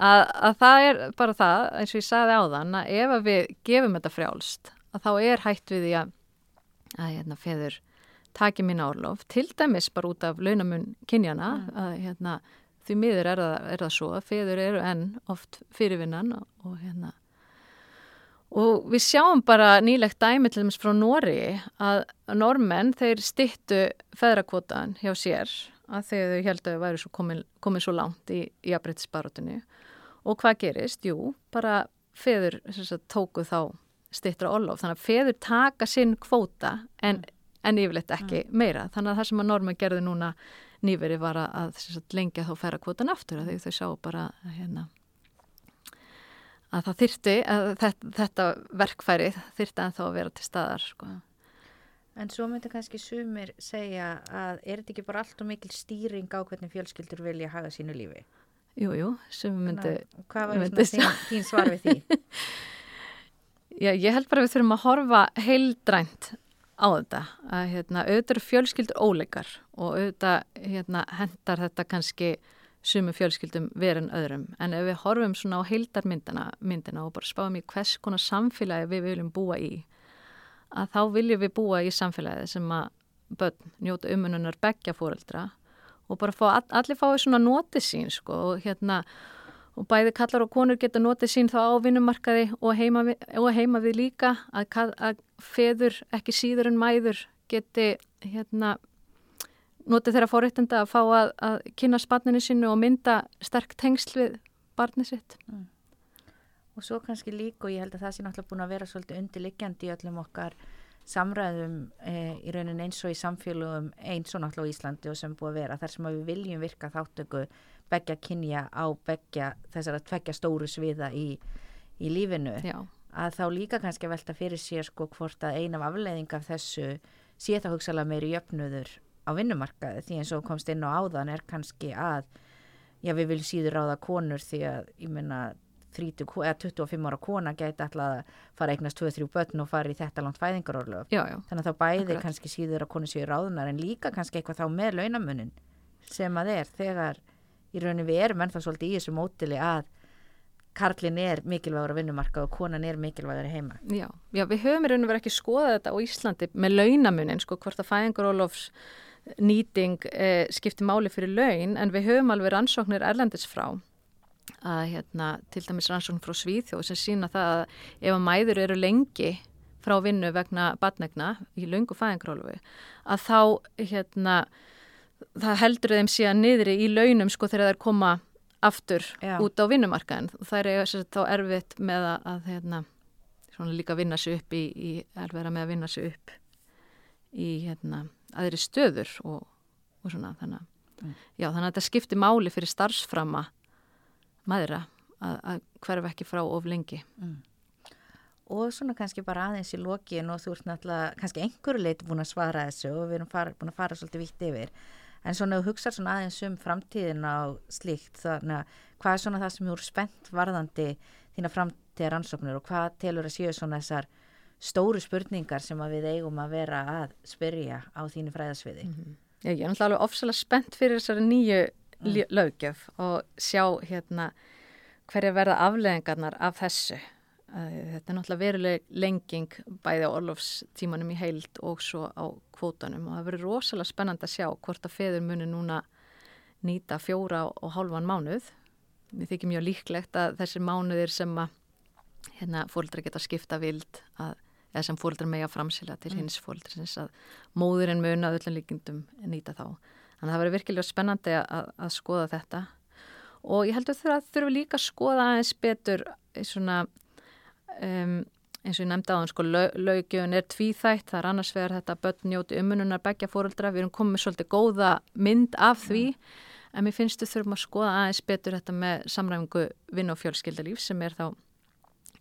að, að það er bara það eins og ég sagði á þann að ef að við gefum þetta frjálst að þá er hætt við því að að hérna, feður taki mín árlof, til dæmis bara út af launamun kynjana að hérna, því miður er það, er það svo að feður eru enn oft fyrirvinnan og, og hérna og við sjáum bara nýlegt dæmi til dæmis frá Nóri að normenn þeir stittu feðrakvotan hjá sér að þegar þau held að þau væri svo komin, komin svo langt í, í afbreytisbarotinni og hvað gerist? Jú, bara feður sagt, tóku þá stittra orlof. Þannig að feður taka sinn kvóta en, en yfirleitt ekki meira. Þannig að það sem að normenn gerði núna nýveri var að, að sagt, lengja þá færa kvotan aftur að þau sá bara að, hérna, að það þyrti að þetta, þetta verkfæri þyrti en þá að vera til staðar sko. En svo myndi kannski sumir segja að er þetta ekki bara allt og mikil stýring á hvernig fjölskyldur vilja hafa sínu lífi? Jú, jú, sem myndi Þannig að Hvað var myndi svona þín, þín svar við því? <laughs> Já, ég held bara að við þurfum að horfa heildrænt á þetta að hérna, auðvitað eru fjölskyldur óleikar og auðvitað hérna, hendar þetta kannski sumu fjölskyldum verið en öðrum. En ef við horfum svona á heildarmyndina myndina og bara spáum í hvers konar samfélagi við viljum búa í að þá viljum við búa í samfélagi sem að börn njóta umununar begja fóreldra og bara fá, allir fái svona notið sín sko og hérna og bæði kallar og konur geta notið sín þá á vinnumarkaði og heima við, og heima við líka að, að feður ekki síður en mæður geti hérna notið þeirra fóréttenda að fá að, að kynna spanninu sínu og mynda sterk tengsl við barnið sitt. Og svo kannski líka og ég held að það sé náttúrulega búin að vera svolítið undirliggjandi í öllum okkar samræðum e, í raunin eins og í samfélögum eins og náttúrulega á Íslandi og sem búið að vera þar sem við viljum virka þáttöku begja kynja á begja þessar að tvekja stóru sviða í, í lífinu. Já, að þá líka kannski velta fyrir sér sko hvort að ein af afleiðing af þessu sé það hugsalega meiri jöfnuður á vinnumarkaði því eins og komst inn á áðan er kannski að já við viljum síður ráða konur því að ég meina 30, ko- eða 25 ára kona gæti alltaf að fara eignast 2-3 börn og fara í þetta langt fæðingarorlöf þannig að þá bæði Akkurat. kannski síður að konur séu ráðunar en líka kannski eitthvað þá með launamunin sem að er þegar í raunin við erum ennþá svolítið í þessu mótili að karlin er mikilvægur á vinnumarka og konan er mikilvægur heima. Já, já, við höfum í raun og verið ekki skoðað þetta á Íslandi með launamunin, sko, hvort að fæðingarólofs nýting eh, skipti máli fyrir laun, en við höfum alveg rannsóknir erlendis frá að hérna, til dæmis rannsókn frá Svíþjóð sem sína það að ef að mæður eru lengi frá vinnu vegna batnegna í löngu fæðingarólofi að þá hérna það heldur þeim síðan niðri í launum sko þegar þær koma aftur Já. út á vinnumarkaðin og eru sem sagt þá erfitt með að, að hérna, líka vinna sig upp í, í erfiðra með að vinna sig upp í hérna, aðri stöður og, og svona þannig, að- Mm. já, þannig að þetta skiptir máli fyrir starfsframa maðura að, að hverfa ekki frá of lengi. Og svona kannski bara aðeins í lokin og þú ert náttúrulega kannski einhverju leiti búin að svara þessu og við erum fara, búin að fara svolítið vitt yfir. En svona þú hugsar svona aðeins um framtíðin á slíkt þannig að hvað er svona það sem eru spennt varðandi þína framtíðar ansóknir og hvað telur að séu svona þessar stóru spurningar sem við eigum að vera að spyrja á þínu fræðasviði Já, ég er náttúrulega alveg ofsalega spennt fyrir þessari nýju mm. löggjöf og sjá hérna hverja verða afleðingarnar af þessu. Þetta er náttúrulega veruleg lenging bæði á orlofstímanum í heild og svo á kvótanum og það verður rosalega spennand að sjá hvort að feður muni núna nýta fjóra og hálfan mánuð. Mér þykir mjög líklegt að þessir mánuðir sem að hérna, fóldra geta skipta vild að eða sem fóreldrar mega framsýla til hins fóreldrasins að móðurinn mun að öllum líkindum nýta þá. Þannig að það verður virkilega spennandi að, að skoða þetta. Og ég heldur það þurfum líka að skoða aðeins betur í svona um, eins og ég nefndi á þann sko lögjöfun er tvíþætt, það er annars vegar þetta börn njóti umununar begja fóreldra, við erum komið með svolítið góða mynd af því. En mér finnst við þurfum að skoða aðeins betur þetta með samræfingu vinn og fjölskyldalíf sem er þá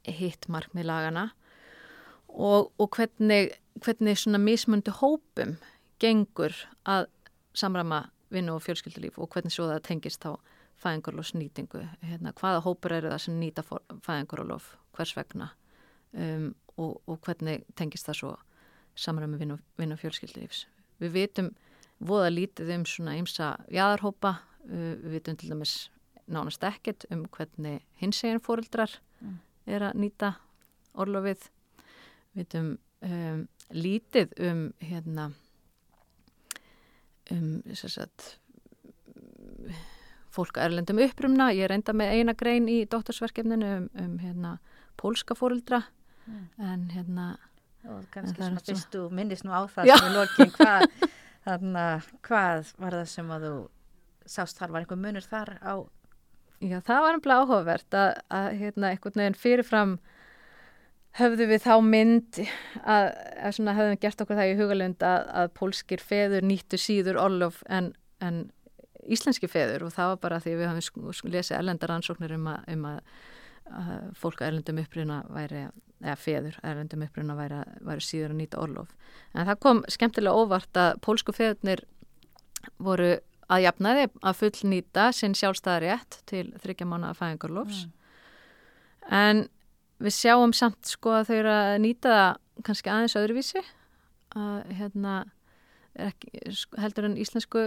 hitt markmið lagana og, og hvernig, hvernig svona mismundi hópum gengur að samræma vinnu og fjölskyldulíf og hvernig svo það tengist þá fæðingarlófsnýtingu, hérna, hvaða hópur eru það sem nýta fæðingarlóf, hvers vegna um, og, og hvernig tengist það svo samræmi vinna, vinna fjölskyldlífs. Við vitum voða lítið um svona ymsa jæðarhópa, uh, við vitum til dæmis nánast ekkert um hvernig hins eginn fórildrar mm. er að nýta orlofið. Við vitum um, lítið um hérna um sagt, fólk erlendum upprumna. Ég reynda með eina grein í dóttorsverkefninu um, um hérna, pólska fórildra mm. en hérna og kannski svona fyrst þú minnist nú á það sem er lokin hvað, hvað var það sem að þú sást þar, var einhver munur þar á Já, það var einhverja áhugavert að, að hérna, einhvern veginn fyrirfram höfðu við þá mynd að, að svona, höfðum gert okkur það í hugalund að, að pólskir feður nýttu síður orlof en, en íslenski feður og það var bara því við hafum lesið erlendaransóknir um að um fólk að erlendum upprýna væri eða feður erlendum uppruna væri, væri síður að nýta orlof. En það kom skemmtilega óvart að pólsku feðurnir voru að jafnaði að full nýta sinn sjálfstæðarétt til þryggja mánu að fæðingarlofs. Mm. En við sjáum samt sko að þau eru að nýta það kannski aðeins öðruvísi. Að hérna ekki, heldur en íslensku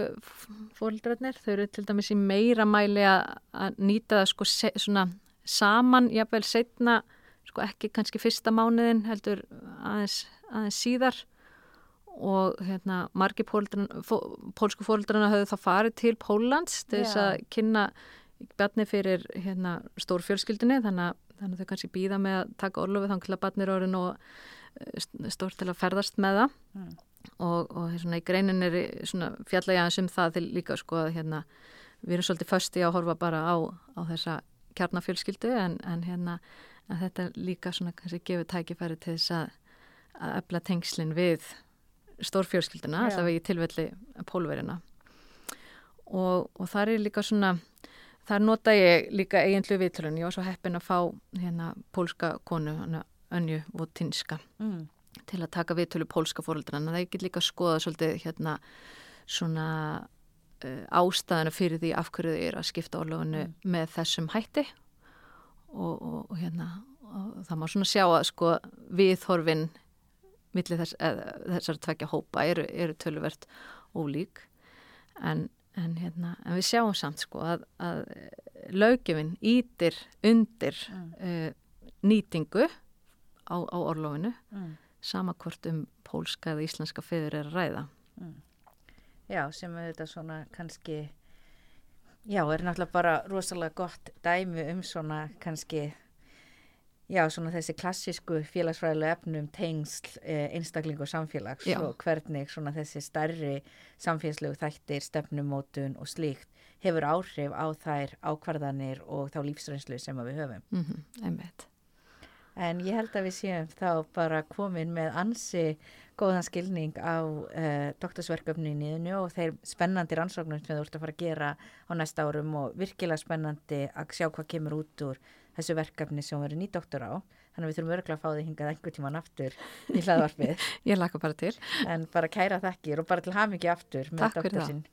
fóreldrarnir, þau eru til dæmis í meira mæli að nýta það sko se, svona saman, jáfnveil setna sko ekki kannski fyrsta mánuðin heldur aðeins, aðeins síðar. Og hérna margi pólsku fóldrana höfðu þá farið til Pólans til þess að kynna barni fyrir hérna stór fjölskyldinni þannig, þannig að þau kannski býða með að taka orlofið þannig að barnir orðin og eh, stór til að ferðast með það. Mm. og, og svona í greinin er fjallega aðeins um það til líka sko hérna við erum svolítið fösti að horfa bara á, á þessa kjarnafjölskyldu en, en hérna þetta líka svona kannski gefur tækifæri til þess að, að efla tengslinn við stórfjörskildina, alltaf í tilvelli pólverina og, og það er líka svona þar nota ég líka eigindlu viðtölun ég var svo heppin að fá hérna pólska konu, hana Önju Votinska mm. til að taka viðtölu pólska fóröldran, það er ekki líka að skoða svolítið hérna svona uh, ástæðana fyrir því af hverju þið er að skipta orlofunu mm. með þessum hætti og, og, og hérna og það má svona sjá að sko viðhorfin millir þess, þessar tvekja hópa eru, eru töluvert ólík en, en, hérna, en við sjáum samt sko að, að lögjöfin ítir undir mm. uh, nýtingu á, á orlofinu mm. samakvort um pólska eða íslenska feður er að ræða mm. Já, sem auðvitað svona kannski Já, er náttúrulega bara rosalega gott dæmi um svona kannski, já svona þessi klassísku félagsfræðilega efnum tengsl eh, einstakling og samfélags já. og hvernig svona þessi starri samfélagslegu þættir, stefnumótun og slíkt hefur áhrif á þær ákvarðanir og þá lífsreynslu sem við höfum. Mm -hmm, einmitt. En ég held að við séum þá bara komin með ansi góðan skilning á uh, doktorsverkefni í nýðinu og þeir spennandi rannsóknum sem þú ert að fara að gera á næsta árum og virkilega spennandi að sjá hvað kemur út úr þessu verkefni sem verður nýtt doktor á. Þannig að við þurfum örgulega að fá því hingað einhver tíman aftur í hlaðvarpið. <laughs> Ég laka bara til. En bara kæra þekkir og bara til hafmyggi aftur með doktorsinn.